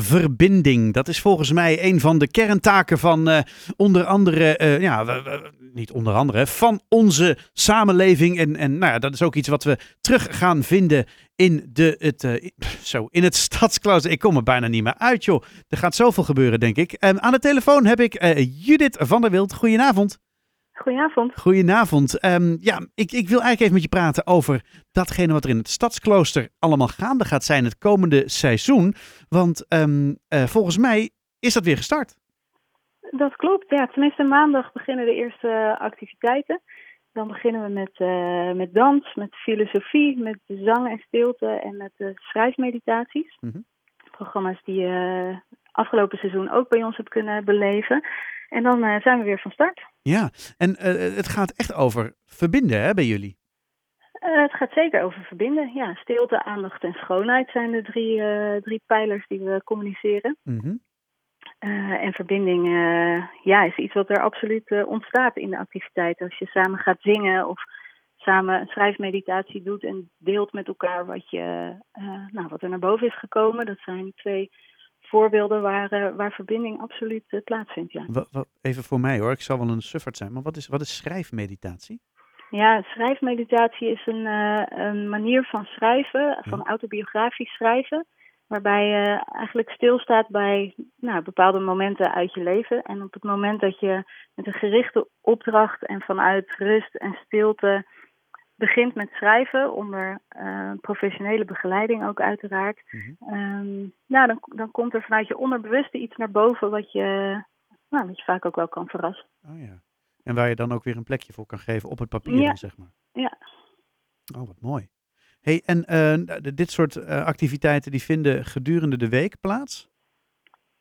verbinding. Dat is volgens mij een van de kerntaken van uh, onder andere, uh, ja, niet onder andere, van onze samenleving. En, en nou ja, dat is ook iets wat we terug gaan vinden in, de, het, uh, zo, in het stadsklooster. Ik kom er bijna niet meer uit, joh. Er gaat zoveel gebeuren, denk ik. Um, aan de telefoon heb ik Judith van der Wild. Goedenavond. Goedenavond. Goedenavond. Um, ja, ik, ik wil eigenlijk even met je praten over datgene wat er in het stadsklooster allemaal gaande gaat zijn het komende seizoen. Want um, uh, volgens mij is dat weer gestart. Dat klopt, ja. Tenminste, maandag beginnen de eerste activiteiten. Dan beginnen we met, uh, met dans, met filosofie, met zang en stilte en met uh, schrijfmeditaties. Mm -hmm. Programma's die je afgelopen seizoen ook bij ons hebt kunnen beleven. En dan uh, zijn we weer van start. Ja, en uh, het gaat echt over verbinden hè, bij jullie? Uh, het gaat zeker over verbinden. Ja, stilte, aandacht en schoonheid zijn de drie, drie pijlers die we communiceren. Mm -hmm. en verbinding ja, is iets wat er absoluut ontstaat in de activiteit. Als je samen gaat zingen of samen een schrijfmeditatie doet en deelt met elkaar wat, je, nou, wat er naar boven is gekomen. Dat zijn twee voorbeelden waar, uh, waar verbinding absoluut uh, plaatsvindt. Ja. Wat, wat, even voor mij hoor, ik zal wel een sufferd zijn, maar wat is, wat is schrijfmeditatie? Ja, schrijfmeditatie is een, uh, een manier van schrijven, van autobiografisch schrijven, waarbij je eigenlijk stilstaat bij nou, bepaalde momenten uit je leven. En op het moment dat je met een gerichte opdracht en vanuit rust en stilte begint met schrijven, onder uh, professionele begeleiding ook uiteraard. Um, nou, dan, dan komt er vanuit je onderbewuste iets naar boven wat je, nou, wat je vaak ook wel kan verrassen. Oh ja. En waar je dan ook weer een plekje voor kan geven op het papier, ja. zeg maar. Ja. Oh, wat mooi. Hey, en uh, dit soort uh, activiteiten die vinden gedurende de week plaats?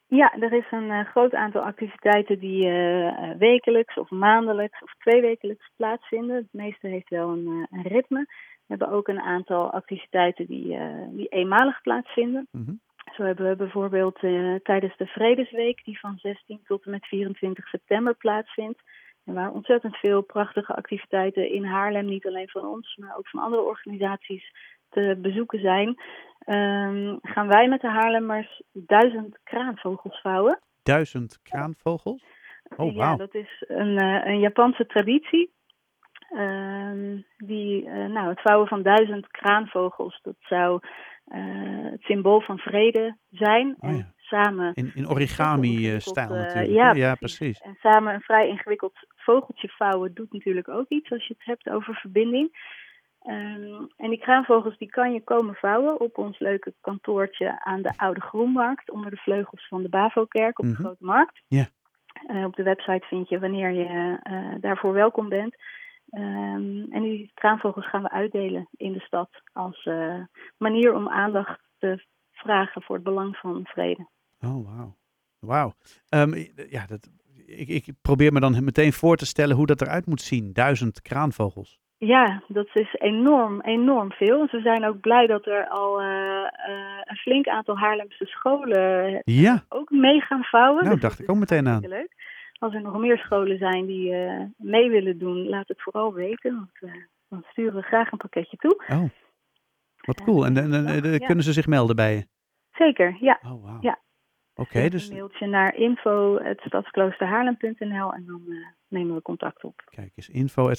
Ja, er is een uh, groot aantal activiteiten die uh, wekelijks of maandelijks of tweewekelijks plaatsvinden. Het meeste heeft wel een, uh, een ritme. We hebben ook een aantal activiteiten die, die eenmalig plaatsvinden. Mm-hmm. Zo hebben we bijvoorbeeld tijdens de Vredesweek, die van 16 tot en met 24 september plaatsvindt. En waar ontzettend veel prachtige activiteiten in Haarlem, niet alleen van ons, maar ook van andere organisaties, te bezoeken zijn, um, gaan wij met de Haarlemmers duizend kraanvogels vouwen. Duizend kraanvogels? Oh, wow. Ja, dat is een, uh, een Japanse traditie. Um, die, uh, nou, het vouwen van duizend kraanvogels, dat zou uh, het symbool van vrede zijn. Oh, en samen. In, in origami-stijl natuurlijk. Ja, ja, precies. En samen een vrij ingewikkeld vogeltje vouwen doet natuurlijk ook iets als je het hebt over verbinding. Um, en die kraanvogels die kan je komen vouwen op ons leuke kantoortje aan de Oude Groenmarkt onder de vleugels van de Bavo-kerk op de Mhm. Grote Markt. Ja. Uh, op de website vind je wanneer je uh, daarvoor welkom bent. Um, en die kraanvogels gaan we uitdelen in de stad als uh, manier om aandacht te vragen voor het belang van vrede. Oh, wauw. Wauw. Um, ja, dat, ik, ik probeer me dan meteen voor te stellen hoe dat eruit moet zien. Duizend kraanvogels. Ja, dat is enorm, enorm veel. Dus we zijn ook blij dat er al uh, uh, een flink aantal Haarlemse scholen ja. ook mee gaan vouwen. Nou, dus dacht ik ook meteen aan. Leuk. Als er nog meer scholen zijn die uh, mee willen doen, laat het vooral weten. Want dan sturen we graag een pakketje toe. Oh, wat cool. En, en, en ja. kunnen ze zich melden bij je? Zeker, ja. Oh, wow. ja. Okay, dus... Een mailtje naar info.stadskloosterhaarlem.nl en dan uh, nemen we contact op. Kijk eens, info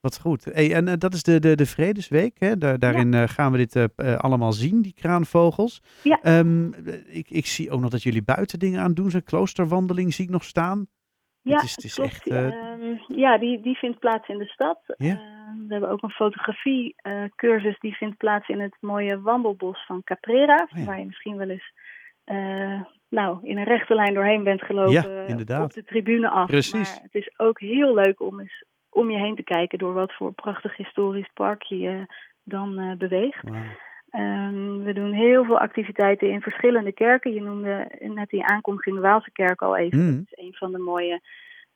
Wat goed. Hey, en uh, dat is de, de, de Vredesweek, hè? Daar, daarin ja. uh, gaan we dit allemaal zien, die kraanvogels. Ja. Um, ik, ik zie ook nog dat jullie buiten dingen aan doen zijn. Kloosterwandeling zie ik nog staan. Ja, het is, het is klopt. echt, um, ja die, die vindt plaats in de stad. Ja. Uh, we hebben ook een fotografiecursus die vindt plaats in het mooie wandelbos van Caprera. Oh, ja. Waar je misschien wel eens nou, in een rechte lijn doorheen bent gelopen ja, op de tribune af. Precies. Maar het is ook heel leuk om eens om je heen te kijken door wat voor prachtig historisch park je dan uh, beweegt. Wow. Um, we doen heel veel activiteiten in verschillende kerken. Je noemde net die aankondiging de Waalse kerk al even. Mm. Dat is een van de mooie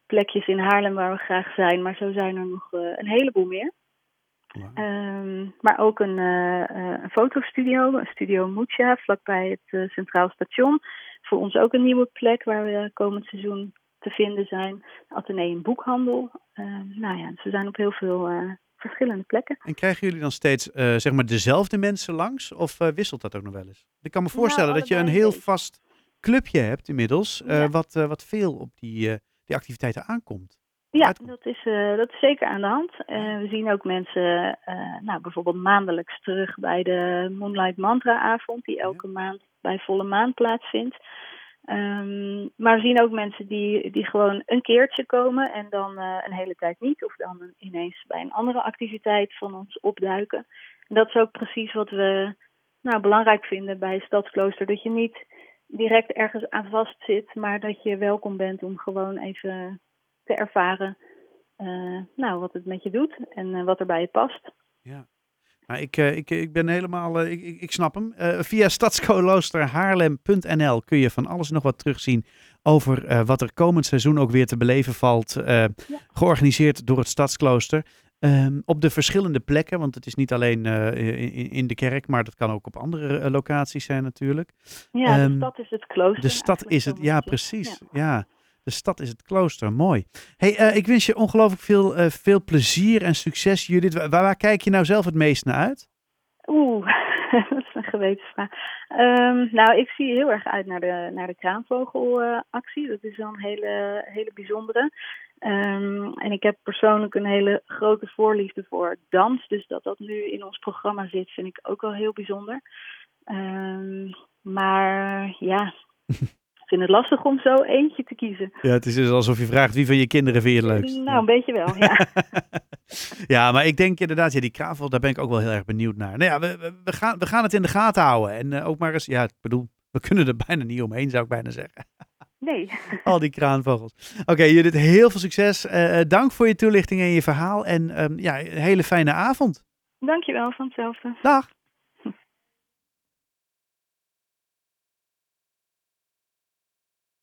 plekjes in Haarlem waar we graag zijn. Maar zo zijn er nog uh, een heleboel meer. Um, maar ook een, uh, een fotostudio, een studio Mucha, vlakbij het uh, Centraal Station. Voor ons ook een nieuwe plek waar we komend seizoen te vinden zijn. Atheneum Boekhandel. Uh, nou ja, ze zijn op heel veel uh, verschillende plekken. En krijgen jullie dan steeds uh, zeg maar dezelfde mensen langs? Of wisselt dat ook nog wel eens? Ik kan me voorstellen nou, dat je een heel vast clubje hebt inmiddels, eh, Ja. wat, eh, wat veel op die, eh, die activiteiten aankomt. Ja, dat is, eh, dat is zeker aan de hand. Eh, we zien ook mensen, eh, nou, bijvoorbeeld maandelijks terug bij de Moonlight Mantra avond, die elke maand bij volle maan plaatsvindt. Ehm, maar we zien ook mensen die, die gewoon een keertje komen en dan een hele tijd niet, of dan een- ineens bij een andere activiteit van ons opduiken. En dat is ook precies wat we nou, belangrijk vinden bij Stadsklooster, dat je niet direct ergens aan vast zit, maar dat je welkom bent om gewoon even te ervaren eh, nou, wat het met je doet en eh, wat er bij je past. Ja. Maar ik, eh, ik, ik ben helemaal, ik, ik, ik snap hem. Via stadskloosterhaarlem.nl kun je van alles nog wat terugzien over wat er komend seizoen ook weer te beleven valt. eh, Georganiseerd door het Stadsklooster. Ehm, op de verschillende plekken, want het is niet alleen in, in de kerk, maar dat kan ook op andere locaties zijn natuurlijk. Ja, Ehm, de stad is het klooster. De stad is het, ja precies. Ja. De stad is het klooster, mooi. Hey, eh, ik wens je ongelooflijk veel, eh, veel plezier en succes Judith. Waar, waar kijk je nou zelf het meest naar uit? Oeh, dat is een gewetensvraag. Ehm, nou, ik zie heel erg uit naar de, naar de kraanvogelactie. dat is wel een hele, hele bijzondere. Ehm, en ik heb persoonlijk een hele grote voorliefde voor dans. Dus dat dat nu in ons programma zit, vind ik ook wel heel bijzonder. Ehm, maar ja, vind het lastig om zo eentje te kiezen. Ja, het is dus alsof je vraagt wie van je kinderen vind je het leukst. Nou, een beetje wel, ja. ja, maar ik denk inderdaad, ja, die kravel, daar ben ik ook wel heel erg benieuwd naar. Nou ja, we, we, gaan, we gaan het in de gaten houden. En eh, ook maar eens, ja, ik bedoel, we kunnen er bijna niet omheen, zou ik bijna zeggen. Nee. Al die kraanvogels. Oké, Judith, heel veel succes. Eh, eh, dank voor je toelichting en je verhaal. En ehm, ja, een hele fijne avond. Dankjewel, van hetzelfde. Dag.